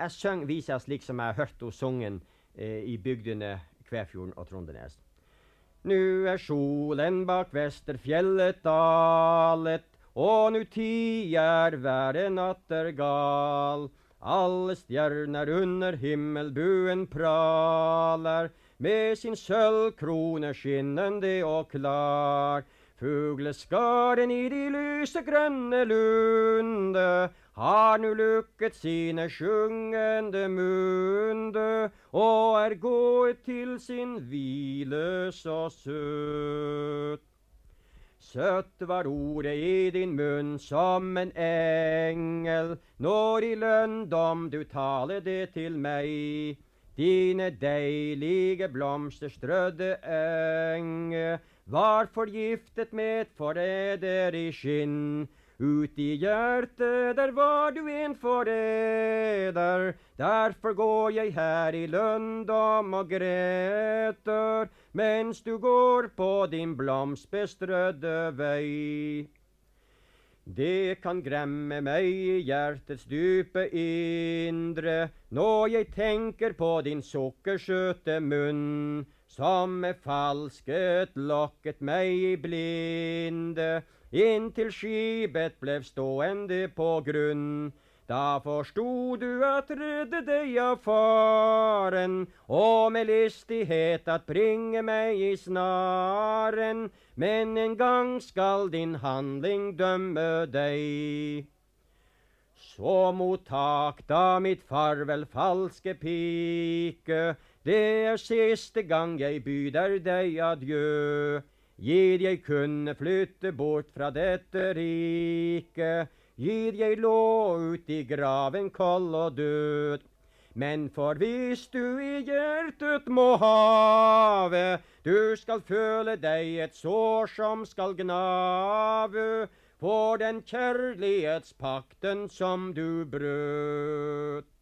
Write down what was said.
jeg synger viser slik som jeg har hørt henne sungen eh, i bygdene Kvæfjorden og Trondenes. Nu er solen bak Vesterfjellet dalet, og nu tier været nattergal. Alle stjerner under himmelbuen praler, med sin sølvkrone skinnende og klar. Fugleskaren i de lyse grønne lunde har nu lukket sine sjungende munde og er gått til sin hvile så søtt. Søtt var ordet i din munn som en engel, når i lønndom du taler det til meg. Dine deilige blomsterstrødde enge var forgiftet med et forræderi skinn. Ut i hjertet, der var du en forræder. Derfor går jeg her i lønndom og græter, mens du går på din blomstbestrødde vei. Det kan gremme meg i hjertets dype indre når jeg tenker på din sukkersøte munn, som med falsket lokket meg i blinde, inntil skipet ble stående på grunn. Da forsto du at redde deg av faren, og med listighet at bringe meg i snaren. Men en gang skal din handling dømme deg. Så mottak da mitt farvel, falske pike. Det er siste gang jeg byder deg adjø. Gid jeg kunne flytte bort fra dette riket gir jeg lå ut i graven kold og død. Men for hvis du i hjertet må have, du skal føle deg et sår som skal gnave, for den kjærlighetspakten som du brøt.